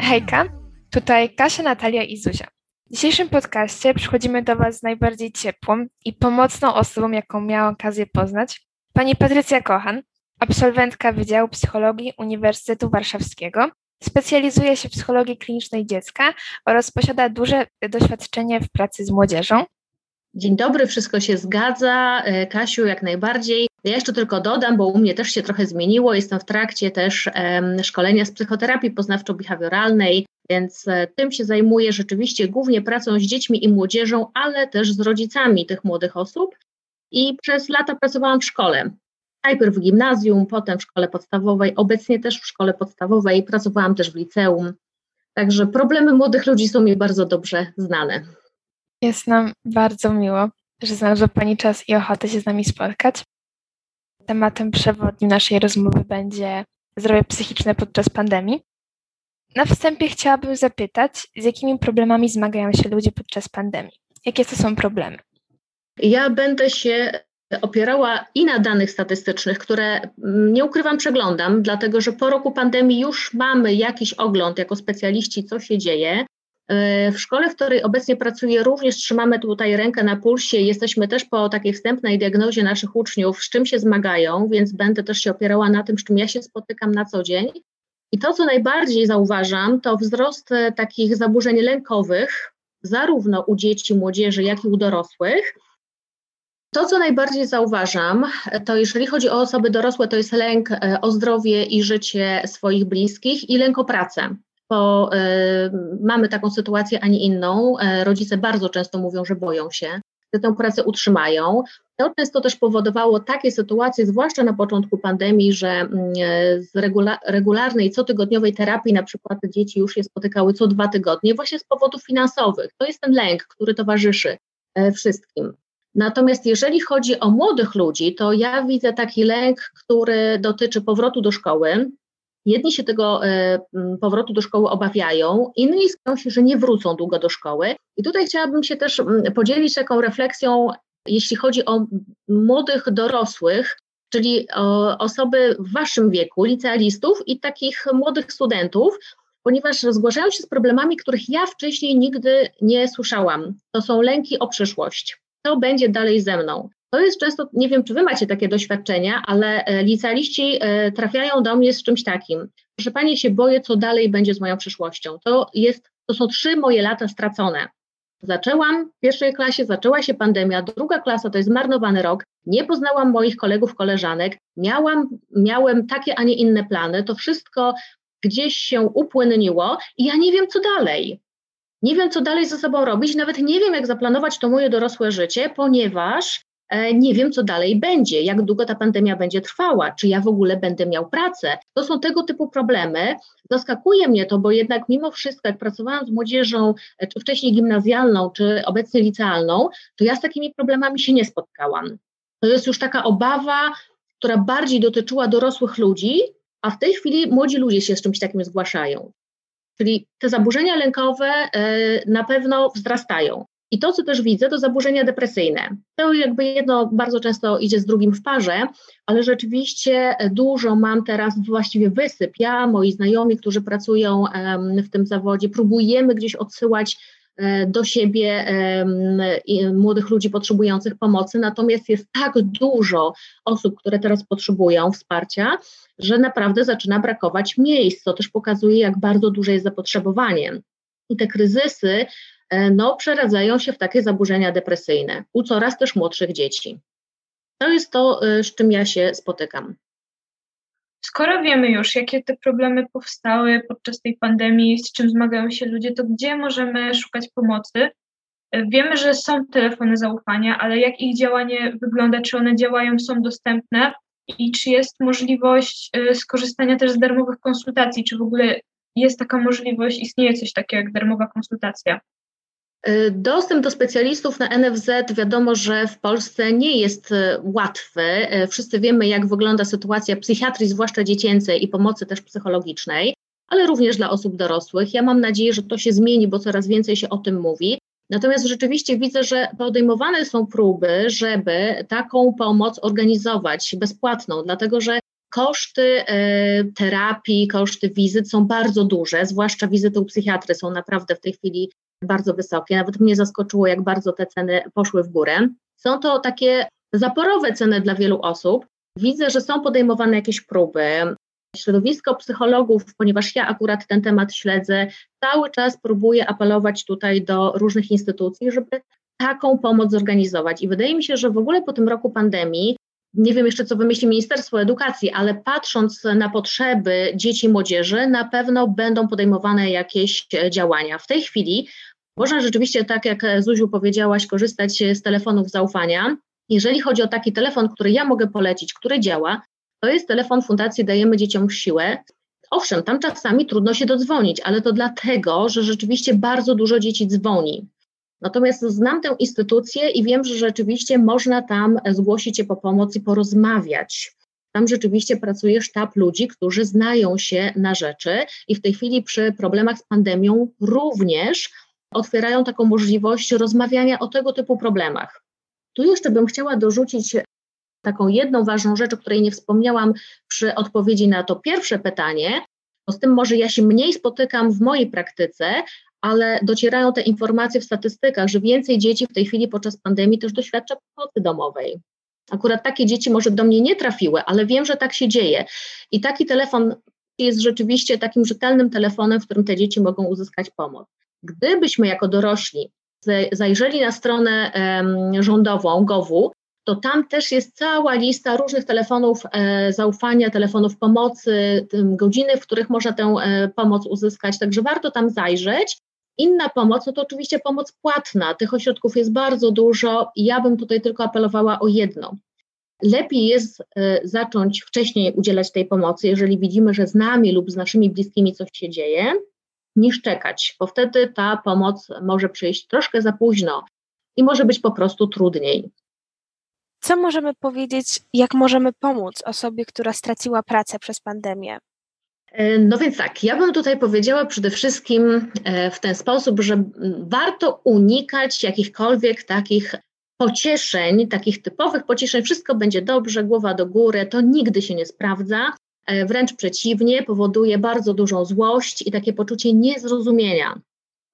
Hejka, tutaj Kasia, Natalia i Zuzia. W dzisiejszym podcaście przychodzimy do Was z najbardziej ciepłą i pomocną osobą, jaką miałam okazję poznać, pani Patrycja Kochan, absolwentka Wydziału Psychologii Uniwersytetu Warszawskiego, specjalizuje się w psychologii klinicznej dziecka oraz posiada duże doświadczenie w pracy z młodzieżą. Dzień dobry, wszystko się zgadza. E, Kasiu, jak najbardziej. Ja jeszcze tylko dodam, bo u mnie też się trochę zmieniło. Jestem w trakcie też um, szkolenia z psychoterapii poznawczo-behawioralnej, więc e, tym się zajmuję rzeczywiście głównie pracą z dziećmi i młodzieżą, ale też z rodzicami tych młodych osób. I przez lata pracowałam w szkole. Najpierw w gimnazjum, potem w szkole podstawowej, obecnie też w szkole podstawowej, pracowałam też w liceum. Także problemy młodych ludzi są mi bardzo dobrze znane. Jest nam bardzo miło, że znalazła Pani czas i ochotę się z nami spotkać. Tematem przewodnim naszej rozmowy będzie zdrowie psychiczne podczas pandemii. Na wstępie chciałabym zapytać, z jakimi problemami zmagają się ludzie podczas pandemii? Jakie to są problemy? Ja będę się opierała i na danych statystycznych, które mm, nie ukrywam, przeglądam, dlatego że po roku pandemii już mamy jakiś ogląd jako specjaliści, co się dzieje. E, w szkole, w której obecnie pracuję, również trzymamy tutaj rękę na pulsie. Jesteśmy też po takiej wstępnej diagnozie naszych uczniów, z czym się zmagają, więc będę też się opierała na tym, z czym ja się spotykam na co dzień. I to, co najbardziej zauważam, to wzrost e, takich zaburzeń lękowych, zarówno u dzieci, młodzieży, jak i u dorosłych. To, co najbardziej zauważam, to jeżeli chodzi o osoby dorosłe, to jest lęk e, o zdrowie i życie swoich bliskich i lęk o pracę bo y, mamy taką sytuację, a nie inną. E, rodzice bardzo często mówią, że boją się, że tę pracę utrzymają. To często też powodowało takie sytuacje, zwłaszcza na początku pandemii, że mm, e, z regula regularnej, cotygodniowej terapii na przykład dzieci już się spotykały co dwa tygodnie, właśnie z powodów finansowych. To jest ten lęk, który towarzyszy wszystkim. Natomiast jeżeli chodzi o młodych ludzi, to ja widzę taki lęk, który dotyczy powrotu do szkoły, Jedni się tego e, powrotu do szkoły obawiają, inni skupiają się, że nie wrócą długo do szkoły. I tutaj chciałabym się też podzielić taką refleksją, jeśli chodzi o młodych dorosłych, czyli osoby w waszym wieku, licealistów i takich młodych studentów, ponieważ zgłaszają się z problemami, których ja wcześniej nigdy nie słyszałam. To są lęki o przyszłość. Co będzie dalej ze mną? To jest często, nie wiem, czy wy macie takie doświadczenia, ale e, licealiści e, trafiają do mnie z czymś takim. Proszę pani, się boję, co dalej będzie z moją przyszłością. To, jest, to są trzy moje lata stracone. Zaczęłam w pierwszej klasie, zaczęła się pandemia, druga klasa to jest zmarnowany rok, nie poznałam moich kolegów, koleżanek, miałam, miałem takie, a nie inne plany, to wszystko gdzieś się upłynniło i ja nie wiem, co dalej. Nie wiem, co dalej ze sobą robić, nawet nie wiem, jak zaplanować to moje dorosłe życie, ponieważ nie wiem, co dalej będzie, jak długo ta pandemia będzie trwała, czy ja w ogóle będę miał pracę. To są tego typu problemy. Zaskakuje mnie to, bo jednak mimo wszystko, jak pracowałam z młodzieżą, e, czy wcześniej gimnazjalną, czy obecnie licealną, to ja z takimi problemami się nie spotkałam. To jest już taka obawa, która bardziej dotyczyła dorosłych ludzi, a w tej chwili młodzi ludzie się z czymś takim zgłaszają. Czyli te zaburzenia lękowe e, na pewno wzrastają. I to, co też widzę, to zaburzenia depresyjne. To jakby jedno bardzo często idzie z drugim w parze, ale rzeczywiście dużo mam teraz właściwie wysyp. Ja, moi znajomi, którzy pracują w tym zawodzie, próbujemy gdzieś odsyłać e, do siebie młodych ludzi potrzebujących pomocy, natomiast jest tak dużo osób, które teraz potrzebują wsparcia, że naprawdę zaczyna brakować miejsc, co też pokazuje, jak bardzo duże jest zapotrzebowanie. I te kryzysy E, no, przeradzają się w takie zaburzenia depresyjne u coraz też młodszych dzieci. To jest to, e, z czym ja się spotykam. Skoro wiemy już, jakie te problemy powstały podczas tej pandemii, z czym zmagają się ludzie, to gdzie możemy szukać pomocy? E, wiemy, że są telefony zaufania, ale jak ich działanie wygląda? Czy one działają, są dostępne? I czy jest możliwość skorzystania też z darmowych konsultacji? Czy w ogóle jest taka możliwość, istnieje coś takiego jak darmowa konsultacja? Y, dostęp do specjalistów na NFZ wiadomo, że w Polsce nie jest y, łatwy. Y, wszyscy wiemy, jak wygląda sytuacja psychiatrii, zwłaszcza dziecięcej i pomocy też psychologicznej, ale również dla osób dorosłych. Ja mam nadzieję, że to się zmieni, bo coraz więcej się o tym mówi. Natomiast rzeczywiście widzę, że podejmowane są próby, żeby taką pomoc organizować bezpłatną, dlatego że koszty terapii, koszty wizyt są bardzo duże, zwłaszcza wizyty u psychiatry są naprawdę w tej chwili bardzo wysokie. Nawet mnie zaskoczyło, jak bardzo te ceny poszły w górę. Są to takie zaporowe ceny dla wielu osób. Widzę, że są podejmowane jakieś próby. Środowisko psychologów, ponieważ ja akurat ten temat śledzę, cały czas próbuje apelować tutaj do różnych instytucji, żeby taką pomoc zorganizować. I wydaje mi się, że w ogóle po tym roku pandemii, nie wiem jeszcze co wymyśli Ministerstwo Edukacji, ale patrząc na potrzeby dzieci i młodzieży, na pewno będą podejmowane jakieś działania. W tej chwili można rzeczywiście, tak jak Zuziu powiedziałaś, korzystać z telefonów zaufania. Jeżeli chodzi o taki telefon, który ja mogę polecić, który działa, to jest telefon Fundacji Dajemy Dzieciom Siłę. Owszem, tam czasami trudno się dodzwonić, ale to dlatego, że rzeczywiście bardzo dużo dzieci dzwoni. Natomiast znam tę instytucję i wiem, że rzeczywiście można tam zgłosić się po pomoc i porozmawiać. Tam rzeczywiście pracuje sztab ludzi, którzy znają się na rzeczy i w tej chwili przy problemach z pandemią również otwierają taką możliwość rozmawiania o tego typu problemach. Tu jeszcze bym chciała dorzucić taką jedną ważną rzecz, o której nie wspomniałam przy odpowiedzi na to pierwsze pytanie, bo z tym może ja się mniej spotykam w mojej praktyce, ale docierają te informacje w statystykach, że więcej dzieci w tej chwili podczas pandemii też doświadcza pomocy domowej. Akurat takie dzieci może do mnie nie trafiły, ale wiem, że tak się dzieje. I taki telefon jest rzeczywiście takim rzetelnym telefonem, w którym te dzieci mogą uzyskać pomoc. Gdybyśmy jako dorośli zajrzeli na stronę um, rządową GOW-u, to tam też jest cała lista różnych telefonów e, zaufania, telefonów pomocy, godziny, w których można tę e, pomoc uzyskać, także warto tam zajrzeć. Inna pomoc, no to oczywiście pomoc płatna. Tych ośrodków jest bardzo dużo i ja bym tutaj tylko apelowała o jedno. Lepiej jest e, zacząć wcześniej udzielać tej pomocy, jeżeli widzimy, że z nami lub z naszymi bliskimi coś się dzieje, niż czekać, bo wtedy ta pomoc może przyjść troszkę za późno i może być po prostu trudniej. Co możemy powiedzieć, jak możemy pomóc osobie, która straciła pracę przez pandemię? E, no więc tak, ja bym tutaj powiedziała przede wszystkim e, w ten sposób, że warto unikać jakichkolwiek takich pocieszeń, takich typowych pocieszeń, wszystko będzie dobrze, głowa do góry, to nigdy się nie sprawdza. E, wręcz przeciwnie, powoduje bardzo dużą złość i takie poczucie niezrozumienia.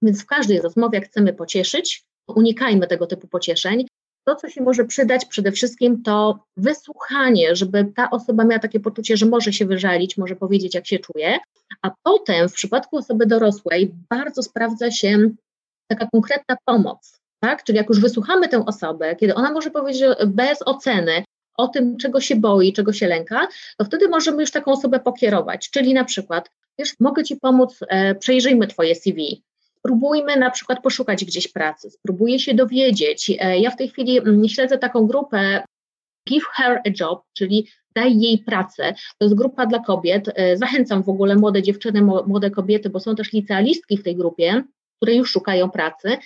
Więc w każdej rozmowie, jak chcemy pocieszyć, unikajmy tego typu pocieszeń. To, co się może przydać przede wszystkim, to wysłuchanie, żeby ta osoba miała takie poczucie, że może się wyżalić, może powiedzieć, jak się czuje, a potem w przypadku osoby dorosłej bardzo sprawdza się taka konkretna pomoc. Tak? Czyli jak już wysłuchamy tę osobę, kiedy ona może powiedzieć bez oceny, o tym, czego się boi, czego się lęka, to wtedy możemy już taką osobę pokierować. Czyli na przykład, wiesz, mogę Ci pomóc, e, przejrzyjmy Twoje CV. Spróbujmy na przykład poszukać gdzieś pracy, spróbuję się dowiedzieć. E, ja w tej chwili mm, śledzę taką grupę Give Her a Job, czyli daj jej pracę. To jest grupa dla kobiet. E, zachęcam w ogóle młode dziewczyny, młode kobiety, bo są też licealistki w tej grupie, które już szukają pracy,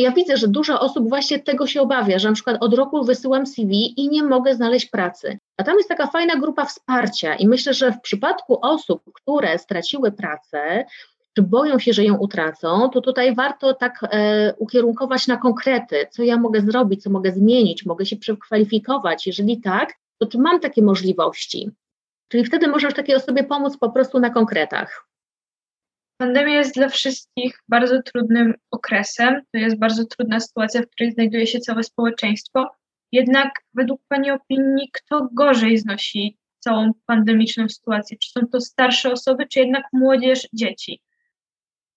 ja widzę, że dużo osób właśnie tego się obawia, że na przykład od roku wysyłam CV i nie mogę znaleźć pracy. A tam jest taka fajna grupa wsparcia i myślę, że w przypadku osób, które straciły pracę, czy boją się, że ją utracą, to tutaj warto tak e, ukierunkować na konkrety, co ja mogę zrobić, co mogę zmienić, mogę się przekwalifikować. Jeżeli tak, to czy mam takie możliwości? Czyli wtedy możesz takiej osobie pomóc po prostu na konkretach. Pandemia jest dla wszystkich bardzo trudnym okresem. To jest bardzo trudna sytuacja, w której znajduje się całe społeczeństwo. Jednak według Pani opinii, kto gorzej znosi całą pandemiczną sytuację? Czy są to starsze osoby, czy jednak młodzież, dzieci?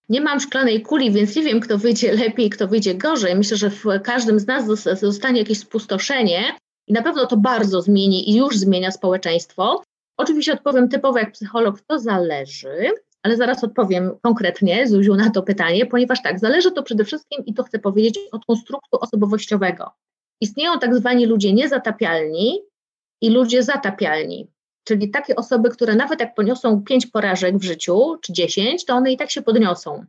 Nie mam szklanej kuli, więc nie wiem, kto wyjdzie lepiej, kto wyjdzie gorzej. Myślę, że w każdym z nas zostanie jakieś spustoszenie i na pewno to bardzo zmieni i już zmienia społeczeństwo. Oczywiście odpowiem typowo jak psycholog, to zależy ale zaraz odpowiem konkretnie, Zuziu, na to pytanie, ponieważ tak, zależy to przede wszystkim, i to chcę powiedzieć, od konstruktu osobowościowego. Istnieją tak zwani ludzie niezatapialni i ludzie zatapialni, czyli takie osoby, które nawet jak poniosą pięć porażek w życiu, czy dziesięć, to one i tak się podniosą.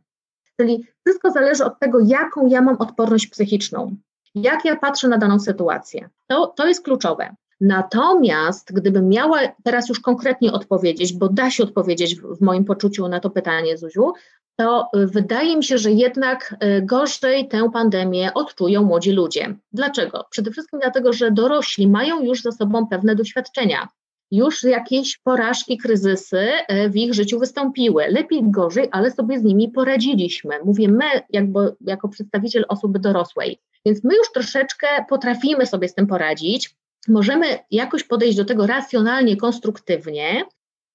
Czyli wszystko zależy od tego, jaką ja mam odporność psychiczną, jak ja patrzę na daną sytuację. To, to jest kluczowe. Natomiast gdybym miała teraz już konkretnie odpowiedzieć, bo da się odpowiedzieć w, w moim poczuciu na to pytanie, Zuziu, to y, wydaje mi się, że jednak y, gorzej tę pandemię odczują młodzi ludzie. Dlaczego? Przede wszystkim dlatego, że dorośli mają już za sobą pewne doświadczenia. Już jakieś porażki, kryzysy y, w ich życiu wystąpiły. Lepiej, gorzej, ale sobie z nimi poradziliśmy. Mówię my, jakby, jako przedstawiciel osoby dorosłej. Więc my już troszeczkę potrafimy sobie z tym poradzić. Możemy jakoś podejść do tego racjonalnie, konstruktywnie,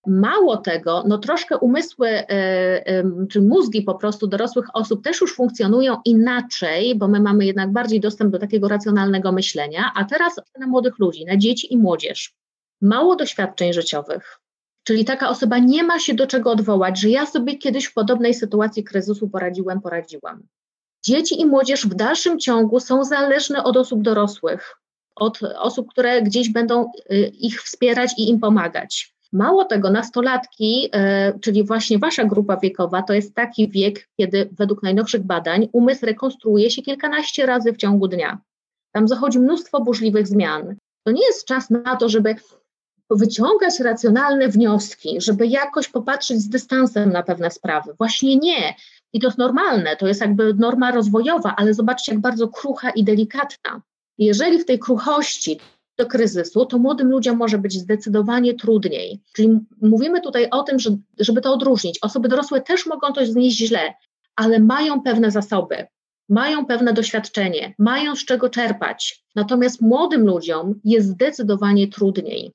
Mało tego, no troszkę umysły e, czy mózgi po prostu dorosłych osób też już funkcjonują inaczej, bo my mamy jednak bardziej dostęp do takiego racjonalnego myślenia, a teraz na młodych ludzi, na dzieci i młodzież. Mało doświadczeń życiowych, czyli taka osoba nie ma się do czego odwołać, że ja sobie kiedyś w podobnej sytuacji kryzysu poradziłem, poradziłam. Dzieci i młodzież w dalszym ciągu są zależne od osób dorosłych, od osób, które gdzieś będą y, ich wspierać i im pomagać. Mało tego, nastolatki, e, czyli właśnie wasza grupa wiekowa, to jest taki wiek, kiedy według najnowszych badań umysł rekonstruuje się kilkanaście razy w ciągu dnia. Tam zachodzi mnóstwo burzliwych zmian. To nie jest czas na to, żeby wyciągać racjonalne wnioski, żeby jakoś popatrzeć z dystansem na pewne sprawy. Właśnie nie. I to jest normalne, to jest jakby norma rozwojowa, ale zobaczcie, jak bardzo krucha i delikatna. Jeżeli w tej kruchości do kryzysu, to młodym ludziom może być zdecydowanie trudniej. Czyli mówimy tutaj o tym, że, żeby to odróżnić. Osoby dorosłe też mogą to znieść źle, ale mają pewne zasoby, mają pewne doświadczenie, mają z czego czerpać. Natomiast młodym ludziom jest zdecydowanie trudniej.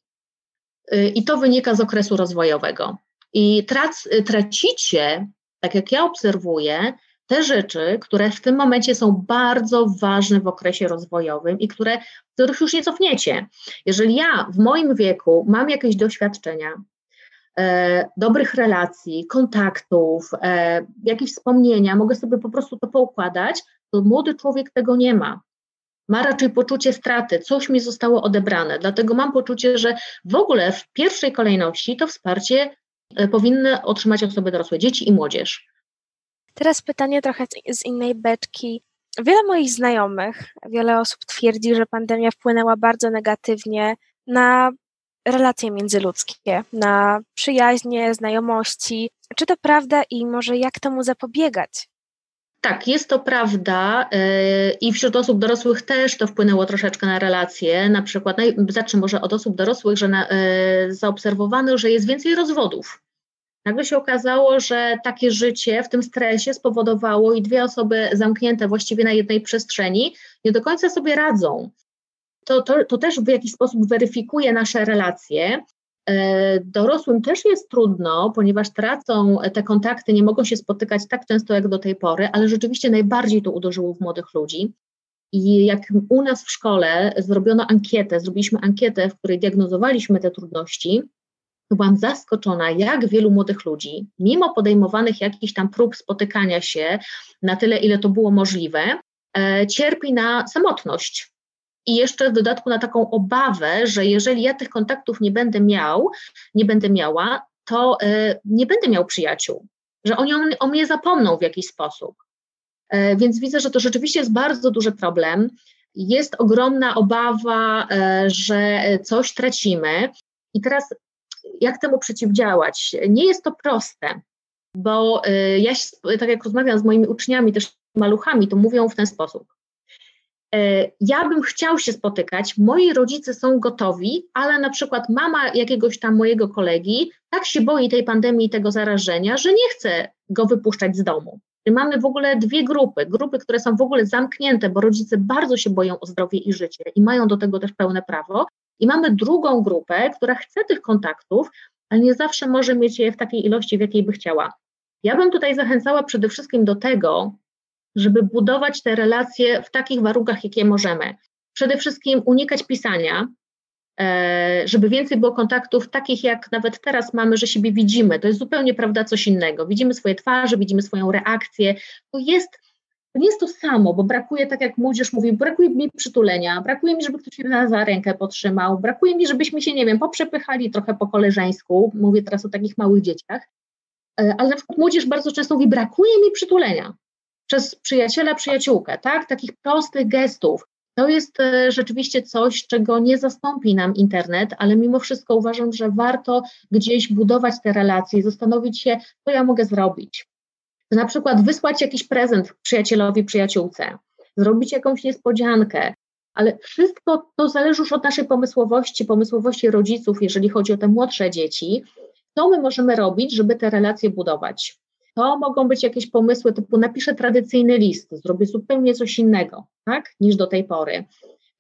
Y, I to wynika z okresu rozwojowego. I trac, tracicie, tak jak ja obserwuję, te rzeczy, które w tym momencie są bardzo ważne w okresie rozwojowym i które, których już nie cofniecie. Jeżeli ja w moim wieku mam jakieś doświadczenia, e, dobrych relacji, kontaktów, e, jakieś wspomnienia, mogę sobie po prostu to poukładać, to młody człowiek tego nie ma. Ma raczej poczucie straty, coś mi zostało odebrane. Dlatego mam poczucie, że w ogóle w pierwszej kolejności to wsparcie e, powinny otrzymać osoby dorosłe, dzieci i młodzież. Teraz pytanie trochę z innej beczki. Wiele moich znajomych, wiele osób twierdzi, że pandemia wpłynęła bardzo negatywnie na relacje międzyludzkie, na przyjaźnie, znajomości. Czy to prawda i może jak temu zapobiegać? Tak, jest to prawda yy, i wśród osób dorosłych też to wpłynęło troszeczkę na relacje. Na przykład, zacznę może od osób dorosłych, że na, yy, zaobserwowano, że jest więcej rozwodów Nagle się okazało, że takie życie w tym stresie spowodowało i dwie osoby zamknięte właściwie na jednej przestrzeni nie do końca sobie radzą. To, to, to też w jakiś sposób weryfikuje nasze relacje. E, dorosłym też jest trudno, ponieważ tracą te kontakty, nie mogą się spotykać tak często jak do tej pory, ale rzeczywiście najbardziej to uderzyło w młodych ludzi. I jak u nas w szkole zrobiono ankietę, zrobiliśmy ankietę, w której diagnozowaliśmy te trudności, to byłam zaskoczona, jak wielu młodych ludzi, mimo podejmowanych jakichś tam prób spotykania się na tyle, ile to było możliwe, e, cierpi na samotność. I jeszcze w dodatku na taką obawę, że jeżeli ja tych kontaktów nie będę miał, nie będę miała, to e, nie będę miał przyjaciół, że oni o, mnie zapomną w jakiś sposób. E, więc widzę, że to rzeczywiście jest bardzo duży problem. Jest ogromna obawa, e, że coś tracimy. I teraz jak temu przeciwdziałać? Nie jest to proste, bo ja, tak jak rozmawiam z moimi uczniami, też maluchami, to mówią w ten sposób. Y, ja bym chciał się spotykać, moi rodzice są gotowi, ale na przykład mama jakiegoś tam mojego kolegi tak się boi tej pandemii i tego zarażenia, że nie chce go wypuszczać z domu. Mamy w ogóle dwie grupy. Grupy, które są w ogóle zamknięte, bo rodzice bardzo się boją o zdrowie i życie i mają do tego też pełne prawo. I mamy drugą grupę, która chce tych kontaktów, ale nie zawsze może mieć je w takiej ilości, w jakiej by chciała. Ja bym tutaj zachęcała przede wszystkim do tego, żeby budować te relacje w takich warunkach, jakie możemy. Przede wszystkim unikać pisania, e, żeby więcej było kontaktów takich, jak nawet teraz mamy, że siebie widzimy. To jest zupełnie prawda coś innego. Widzimy swoje twarze, widzimy swoją reakcję. To jest to nie jest to samo, bo brakuje, tak jak młodzież mówi, brakuje mi przytulenia, brakuje mi, żeby ktoś mnie za rękę potrzymał, brakuje mi, żebyśmy się, nie wiem, poprzepychali trochę po koleżeńsku, mówię teraz o takich małych dzieciach, e, ale na przykład młodzież bardzo często mówi, brakuje mi przytulenia przez przyjaciela, przyjaciółkę, tak, takich prostych gestów, To jest e, rzeczywiście coś, czego nie zastąpi nam internet, ale mimo wszystko uważam, że warto gdzieś budować te relacje, zastanowić się, co ja mogę zrobić. Na przykład wysłać jakiś prezent przyjacielowi, przyjaciółce, zrobić jakąś niespodziankę, ale wszystko to zależy już od naszej pomysłowości, pomysłowości rodziców, jeżeli chodzi o te młodsze dzieci. Co my możemy robić, żeby te relacje budować? To mogą być jakieś pomysły typu napiszę tradycyjny list, zrobię zupełnie coś innego, tak, niż do tej pory.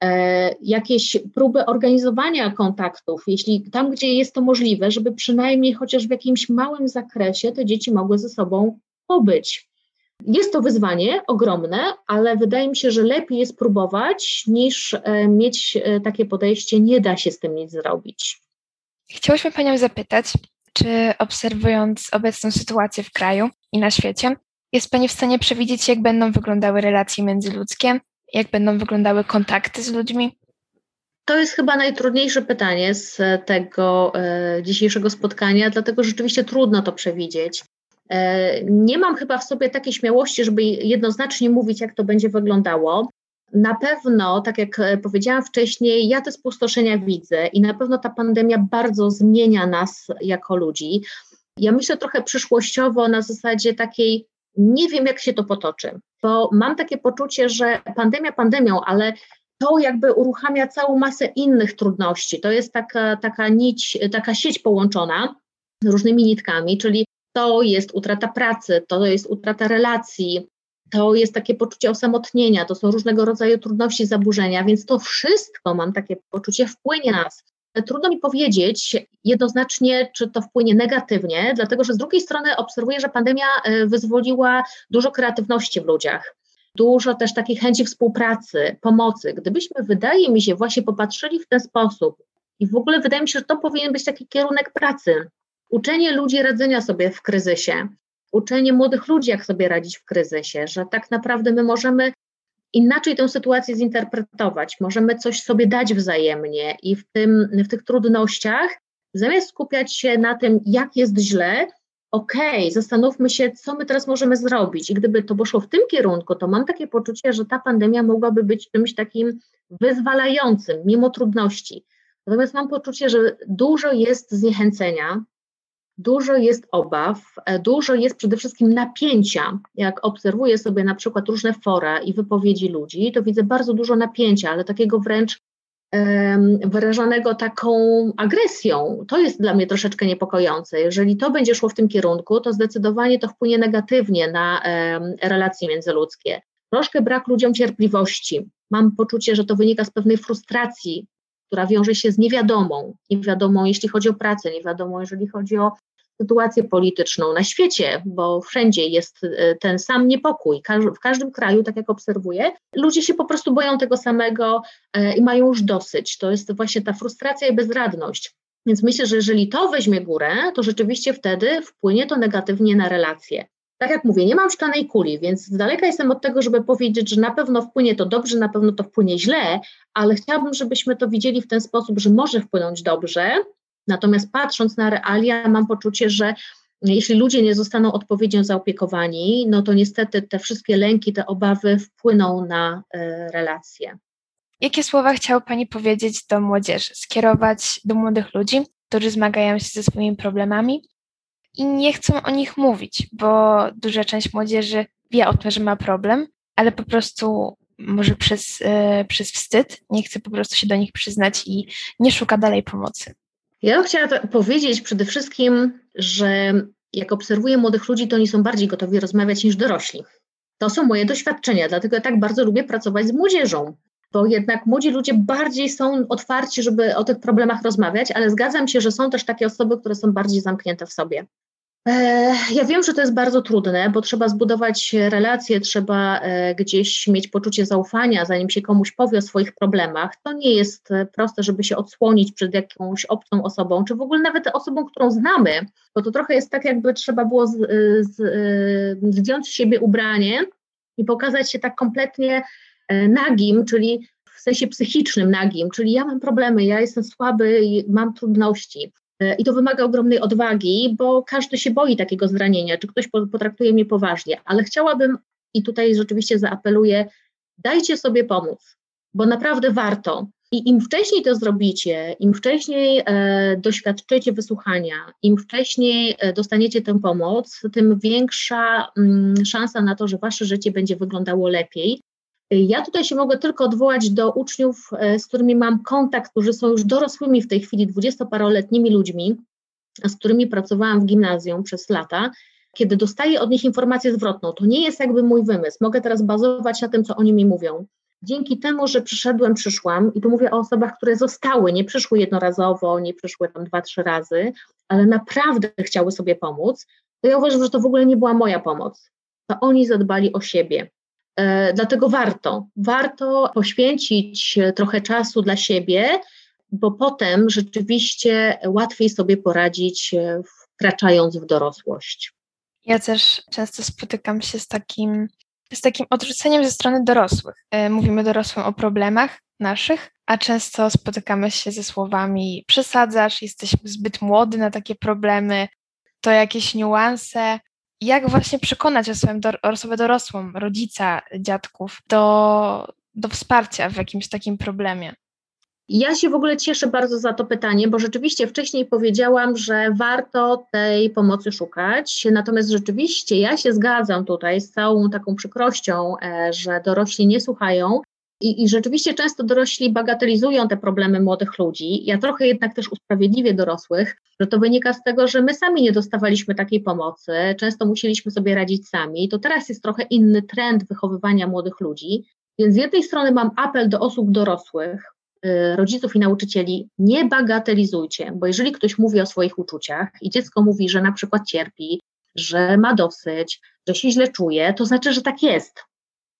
E, jakieś próby organizowania kontaktów, jeśli tam, gdzie jest to możliwe, żeby przynajmniej chociaż w jakimś małym zakresie te dzieci mogły ze sobą pobyć. Jest to wyzwanie ogromne, ale wydaje mi się, że lepiej jest próbować, niż e, mieć e, takie podejście, nie da się z tym nic zrobić. Chciałyśmy Panią zapytać, czy obserwując obecną sytuację w kraju i na świecie, jest Pani w stanie przewidzieć, jak będą wyglądały relacje międzyludzkie, jak będą wyglądały kontakty z ludźmi? To jest chyba najtrudniejsze pytanie z tego e, dzisiejszego spotkania, dlatego rzeczywiście trudno to przewidzieć. E, nie mam chyba w sobie takiej śmiałości, żeby jednoznacznie mówić, jak to będzie wyglądało. Na pewno, tak jak e, powiedziałam wcześniej, ja te spustoszenia widzę i na pewno ta pandemia bardzo zmienia nas jako ludzi. Ja myślę trochę przyszłościowo na zasadzie takiej, nie wiem jak się to potoczy, bo mam takie poczucie, że pandemia pandemią, ale to jakby uruchamia całą masę innych trudności. To jest taka, taka nić, taka sieć połączona różnymi nitkami, czyli to jest utrata pracy, to jest utrata relacji, to jest takie poczucie osamotnienia, to są różnego rodzaju trudności, zaburzenia, więc to wszystko, mam takie poczucie, wpłynie na nas. Trudno mi powiedzieć jednoznacznie, czy to wpłynie negatywnie, dlatego że z drugiej strony obserwuję, że pandemia e, wyzwoliła dużo kreatywności w ludziach, dużo też takiej chęci współpracy, pomocy. Gdybyśmy, wydaje mi się, właśnie popatrzyli w ten sposób i w ogóle wydaje mi się, że to powinien być taki kierunek pracy, uczenie ludzi radzenia sobie w kryzysie, uczenie młodych ludzi, jak sobie radzić w kryzysie, że tak naprawdę my możemy inaczej tę sytuację zinterpretować, możemy coś sobie dać wzajemnie i w, tym, w tych trudnościach, zamiast skupiać się na tym, jak jest źle, okej, okay, zastanówmy się, co my teraz możemy zrobić. I gdyby to poszło w tym kierunku, to mam takie poczucie, że ta pandemia mogłaby być czymś takim wyzwalającym, mimo trudności. Natomiast mam poczucie, że dużo jest zniechęcenia, dużo jest obaw, e, dużo jest przede wszystkim napięcia. Jak obserwuję sobie na przykład różne fora i wypowiedzi ludzi, to widzę bardzo dużo napięcia, ale takiego wręcz wyrażonego taką agresją. To jest dla mnie troszeczkę niepokojące. Jeżeli to będzie szło w tym kierunku, to zdecydowanie to wpłynie negatywnie na relacje międzyludzkie. Troszkę brak ludziom cierpliwości. Mam poczucie, że to wynika z pewnej frustracji która wiąże się z niewiadomą, niewiadomą jeśli chodzi o pracę, niewiadomą jeżeli chodzi o sytuację polityczną na świecie, bo wszędzie jest e, ten sam niepokój. W każdym kraju, tak jak obserwuję, ludzie się po prostu boją tego samego e, i mają już dosyć. To jest właśnie ta frustracja i bezradność. Więc myślę, że jeżeli to weźmie górę, to rzeczywiście wtedy wpłynie to negatywnie na relacje. Tak jak mówię, nie mam szklanej kuli, więc z daleka jestem od tego, żeby powiedzieć, że na pewno wpłynie to dobrze, na pewno to wpłynie źle, ale chciałabym, żebyśmy to widzieli w ten sposób, że może wpłynąć dobrze, Natomiast patrząc na realia, mam poczucie, że jeśli ludzie nie zostaną odpowiednio zaopiekowani, no to niestety te wszystkie lęki, te obawy wpłyną na y, relacje. Jakie słowa chciała Pani powiedzieć do młodzieży, skierować do młodych ludzi, którzy zmagają się ze swoimi problemami i nie chcą o nich mówić, bo duża część młodzieży wie o tym, że ma problem, ale po prostu może przez, y, przez wstyd nie chce po prostu się do nich przyznać i nie szuka dalej pomocy. Ja chciałam powiedzieć przede wszystkim, że jak obserwuję młodych ludzi, to oni są bardziej gotowi rozmawiać niż dorośli. To są moje doświadczenia, dlatego ja tak bardzo lubię pracować z młodzieżą, bo jednak młodzi ludzie bardziej są otwarci, żeby o tych problemach rozmawiać, ale zgadzam się, że są też takie osoby, które są bardziej zamknięte w sobie. Ja wiem, że to jest bardzo trudne, bo trzeba zbudować relacje, trzeba e, gdzieś mieć poczucie zaufania, zanim się komuś powie o swoich problemach. To nie jest e, proste, żeby się odsłonić przed jakąś obcą osobą, czy w ogóle nawet osobą, którą znamy, bo to trochę jest tak, jakby trzeba było z, z, zdjąć z siebie ubranie i pokazać się tak kompletnie e, nagim, czyli w sensie psychicznym nagim, czyli ja mam problemy, ja jestem słaby, mam trudności. E, I to wymaga ogromnej odwagi, bo każdy się boi takiego zranienia, czy ktoś potraktuje mnie poważnie, ale chciałabym i tutaj rzeczywiście zaapeluję, dajcie sobie pomóc. bo naprawdę warto. I im wcześniej to zrobicie, im wcześniej e, doświadczycie wysłuchania, im wcześniej e, dostaniecie tę pomoc, tym większa mm, szansa na to, że wasze życie będzie wyglądało lepiej. Ja tutaj się mogę tylko odwołać do uczniów, e, z którymi mam kontakt, którzy są już dorosłymi w tej chwili, dwudziestoparoletnimi ludźmi, z którymi pracowałam w gimnazjum przez lata. Kiedy dostaję od nich informację zwrotną, to nie jest jakby mój wymysł. Mogę teraz bazować na tym, co oni mi mówią dzięki temu, że przyszedłem, przyszłam, i tu mówię o osobach, które zostały, nie przyszły jednorazowo, nie przyszły tam dwa, trzy razy, ale naprawdę chciały sobie pomóc, to ja uważam, że to w ogóle nie była moja pomoc. To oni zadbali o siebie. E, dlatego warto, warto poświęcić trochę czasu dla siebie, bo potem rzeczywiście łatwiej sobie poradzić, e, wkraczając w dorosłość. Ja też często spotykam się z takim z takim odrzuceniem ze strony dorosłych. E, mówimy dorosłym o problemach naszych, a często spotykamy się ze słowami przesadzasz, jesteś zbyt młody na takie problemy, to jakieś niuanse. Jak właśnie przekonać osobę, osobę dorosłą, rodzica, dziadków do, do wsparcia w jakimś takim problemie? Ja się w ogóle cieszę bardzo za to pytanie, bo rzeczywiście wcześniej powiedziałam, że warto tej pomocy szukać. Natomiast rzeczywiście ja się zgadzam tutaj z całą taką przykrością, e, że dorośli nie słuchają. I, I, rzeczywiście często dorośli bagatelizują te problemy młodych ludzi. Ja trochę jednak też usprawiedliwię dorosłych, że to wynika z tego, że my sami nie dostawaliśmy takiej pomocy, często musieliśmy sobie radzić sami. To teraz jest trochę inny trend wychowywania młodych ludzi. Więc z jednej strony mam apel do osób dorosłych, Y, rodziców i nauczycieli, nie bagatelizujcie, bo jeżeli ktoś mówi o swoich uczuciach i dziecko mówi, że na przykład cierpi, że ma dosyć, że się źle czuje, to znaczy, że tak jest.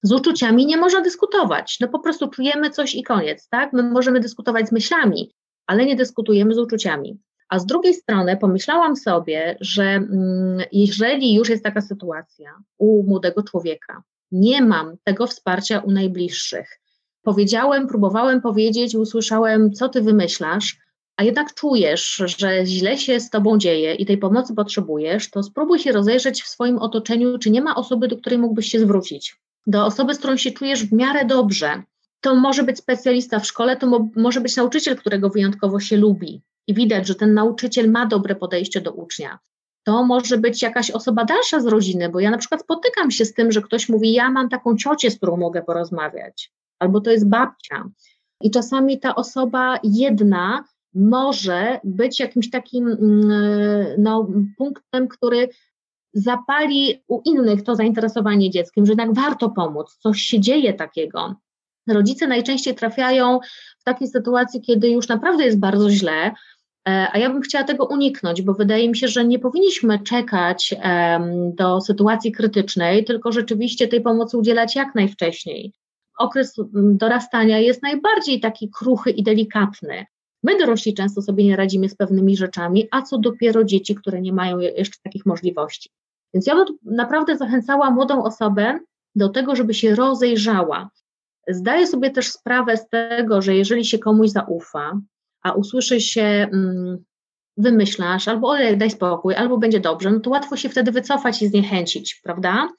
Z uczuciami nie można dyskutować. No po prostu czujemy coś i koniec, tak? My możemy dyskutować z myślami, ale nie dyskutujemy z uczuciami. A z drugiej strony pomyślałam sobie, że mm, jeżeli już jest taka sytuacja u młodego człowieka, nie mam tego wsparcia u najbliższych, powiedziałem, próbowałem powiedzieć, usłyszałem, co ty wymyślasz, a jednak czujesz, że źle się z tobą dzieje i tej pomocy potrzebujesz, to spróbuj się rozejrzeć w swoim otoczeniu, czy nie ma osoby, do której mógłbyś się zwrócić. Do osoby, z którą się czujesz w miarę dobrze. To może być specjalista w szkole, to mo może być nauczyciel, którego wyjątkowo się lubi i widać, że ten nauczyciel ma dobre podejście do ucznia. To może być jakaś osoba dalsza z rodziny, bo ja na przykład spotykam się z tym, że ktoś mówi: Ja mam taką ciocię, z którą mogę porozmawiać albo to jest babcia. I czasami ta osoba jedna może być jakimś takim mm, no, punktem, który zapali u innych to zainteresowanie dzieckiem, że jednak warto pomóc, coś się dzieje takiego. Rodzice najczęściej trafiają w takiej sytuacji, kiedy już naprawdę jest bardzo źle, e, a ja bym chciała tego uniknąć, bo wydaje mi się, że nie powinniśmy czekać do sytuacji krytycznej, tylko rzeczywiście tej pomocy udzielać jak najwcześniej okres mm, dorastania jest najbardziej taki kruchy i delikatny. My dorośli często sobie nie radzimy z pewnymi rzeczami, a co dopiero dzieci, które nie mają jeszcze takich możliwości. Więc ja bym naprawdę zachęcała młodą osobę do tego, żeby się rozejrzała. Zdaję sobie też sprawę z tego, że jeżeli się komuś zaufa, a usłyszy się, mm, wymyślasz, albo olej, daj spokój, albo będzie dobrze, no to łatwo się wtedy wycofać i zniechęcić, prawda?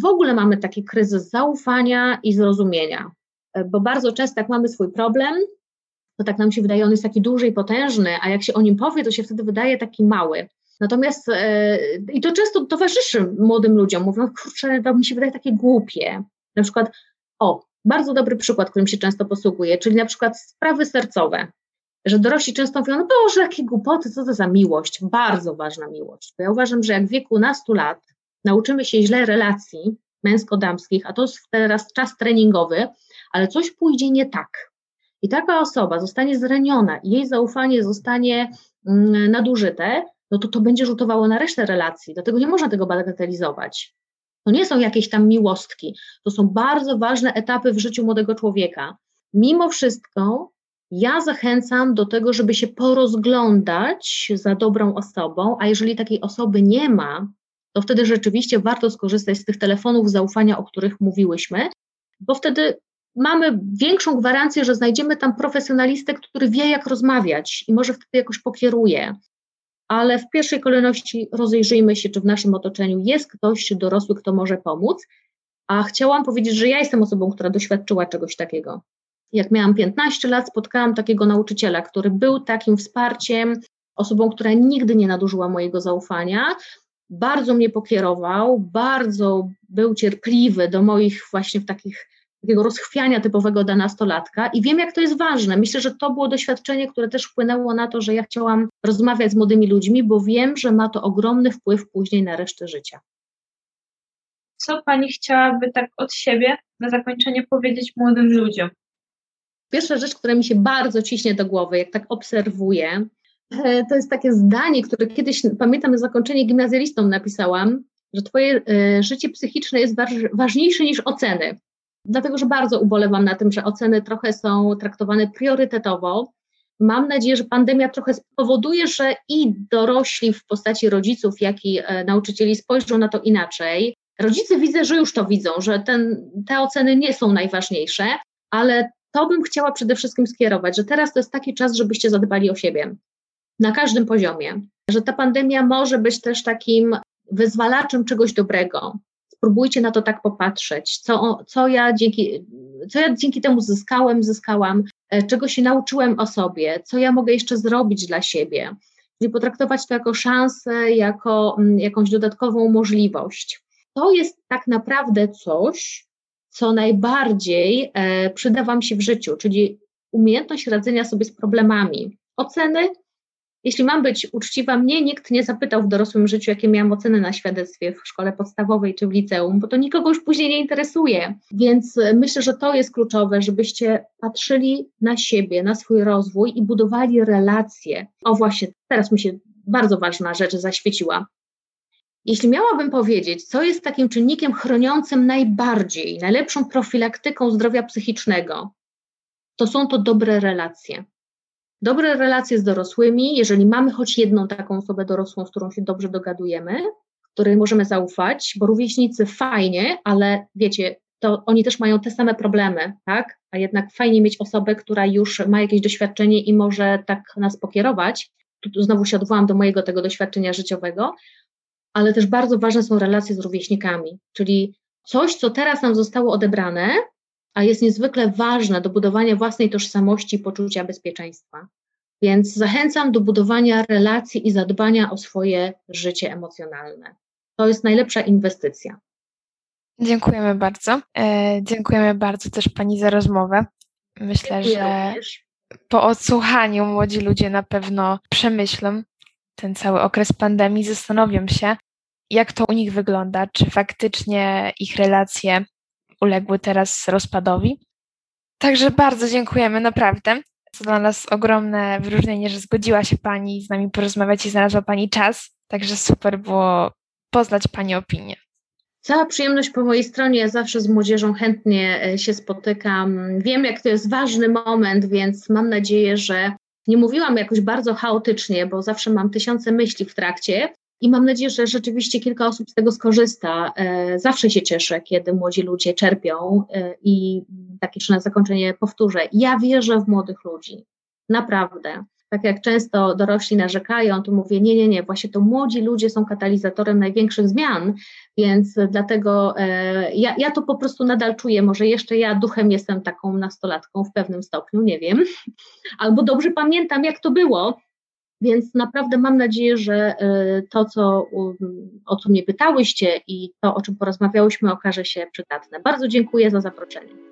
w ogóle mamy taki kryzys zaufania i zrozumienia, bo bardzo często jak mamy swój problem, to tak nam się wydaje, on jest taki duży i potężny, a jak się o nim powie, to się wtedy wydaje taki mały. Natomiast, e, i to często towarzyszy młodym ludziom, mówią, kurczę, to mi się wydaje takie głupie. Na przykład, o, bardzo dobry przykład, którym się często posługuję, czyli na przykład sprawy sercowe, że dorośli często mówią, no Boże, jakie głupoty, co to za miłość, bardzo ważna miłość. Bo ja uważam, że jak w wieku nastu lat nauczymy się źle relacji męsko-damskich, a to jest teraz czas treningowy, ale coś pójdzie nie tak. I taka osoba zostanie zraniona jej zaufanie zostanie mm, nadużyte, no to to będzie rzutowało na resztę relacji. Dlatego nie można tego bagatelizować. To nie są jakieś tam miłostki, to są bardzo ważne etapy w życiu młodego człowieka. Mimo wszystko ja zachęcam do tego, żeby się porozglądać za dobrą osobą, a jeżeli takiej osoby nie ma, to wtedy rzeczywiście warto skorzystać z tych telefonów zaufania, o których mówiłyśmy, bo wtedy mamy większą gwarancję, że znajdziemy tam profesjonalistę, który wie, jak rozmawiać i może wtedy jakoś pokieruje. Ale w pierwszej kolejności rozejrzyjmy się, czy w naszym otoczeniu jest ktoś dorosły, kto może pomóc. A chciałam powiedzieć, że ja jestem osobą, która doświadczyła czegoś takiego. jak miałam 15 lat, spotkałam takiego nauczyciela, który był takim wsparciem, osobą, która nigdy nie nadużyła mojego zaufania. Bardzo mnie pokierował, bardzo był cierpliwy do moich właśnie w takich takiego rozchwiania typowego dla nastolatka i wiem, jak to jest ważne. Myślę, że to było doświadczenie, które też wpłynęło na to, że ja chciałam rozmawiać z młodymi ludźmi, bo wiem, że ma to ogromny wpływ później na resztę życia. Co Pani chciałaby tak od siebie na zakończenie powiedzieć młodym ludziom? Pierwsza rzecz, która mi się bardzo ciśnie do głowy, jak tak obserwuję, e, to jest takie zdanie, które kiedyś, pamiętam, na zakończenie gimnazjalistom napisałam, że Twoje e, życie psychiczne jest ważniejsze niż oceny dlatego że bardzo ubolewam na tym, że oceny trochę są traktowane priorytetowo. Mam nadzieję, że pandemia trochę spowoduje, że i dorośli w postaci rodziców, jak i e, nauczycieli spojrzą na to inaczej. Rodzice widzę, że już to widzą, że ten, te oceny nie są najważniejsze, ale to bym chciała przede wszystkim skierować, że teraz to jest taki czas, żebyście zadbali o siebie na każdym poziomie, że ta pandemia może być też takim wyzwalaczem czegoś dobrego, spróbujcie na to tak popatrzeć, co, co, ja dzięki, co ja dzięki temu zyskałem, zyskałam, e, czego się nauczyłem o sobie, co ja mogę jeszcze zrobić dla siebie. Czyli potraktować to jako szansę, jako mm, jakąś dodatkową możliwość. To jest tak naprawdę coś, co najbardziej e, przyda Wam się w życiu, czyli umiejętność radzenia sobie z problemami. Oceny jeśli mam być uczciwa, mnie nikt nie zapytał w dorosłym życiu, jakie miałam oceny na świadectwie w szkole podstawowej czy w liceum, bo to nikogo już później nie interesuje. Więc e, myślę, że to jest kluczowe, żebyście patrzyli na siebie, na swój rozwój i budowali relacje. O właśnie, teraz mi się bardzo ważna rzecz zaświeciła. Jeśli miałabym powiedzieć, co jest takim czynnikiem chroniącym najbardziej, najlepszą profilaktyką zdrowia psychicznego, to są to dobre relacje dobre relacje z dorosłymi, jeżeli mamy choć jedną taką osobę dorosłą, z którą się dobrze dogadujemy, której możemy zaufać, bo rówieśnicy fajnie, ale wiecie, to oni też mają te same problemy, tak? A jednak fajnie mieć osobę, która już ma jakieś doświadczenie i może tak nas pokierować. Tu, tu znowu się odwołam do mojego tego doświadczenia życiowego, ale też bardzo ważne są relacje z rówieśnikami, czyli coś, co teraz nam zostało odebrane, a jest niezwykle ważne do budowania własnej tożsamości i poczucia bezpieczeństwa. Więc zachęcam do budowania relacji i zadbania o swoje życie emocjonalne. To jest najlepsza inwestycja. Dziękujemy bardzo. E, dziękujemy bardzo też Pani za rozmowę. Myślę, Dziękuję że również. po odsłuchaniu młodzi ludzie na pewno przemyślą ten cały okres pandemii, zastanowią się, jak to u nich wygląda, czy faktycznie ich relacje uległy teraz rozpadowi. Także bardzo dziękujemy, naprawdę. To dla nas ogromne wyróżnienie, że zgodziła się Pani z nami porozmawiać i znalazła Pani czas. Także super było poznać Pani opinię. Cała przyjemność po mojej stronie. Ja zawsze z młodzieżą chętnie e, się spotykam. Wiem, jak to jest ważny moment, więc mam nadzieję, że nie mówiłam jakoś bardzo chaotycznie, bo zawsze mam tysiące myśli w trakcie, i mam nadzieję, że rzeczywiście kilka osób z tego skorzysta. E, zawsze się cieszę, kiedy młodzi ludzie czerpią e, i takie jeszcze na zakończenie powtórzę. Ja wierzę w młodych ludzi. Naprawdę. Tak jak często dorośli narzekają, to mówię, nie, nie, nie, właśnie to młodzi ludzie są katalizatorem największych zmian, więc dlatego e, ja, ja to po prostu nadal czuję. Może jeszcze ja duchem jestem taką nastolatką w pewnym stopniu, nie wiem, albo dobrze pamiętam, jak to było, więc naprawdę mam nadzieję, że y, to, co, o co mnie pytałyście i to, o czym porozmawiałyśmy, okaże się przydatne. Bardzo dziękuję za zaproszenie.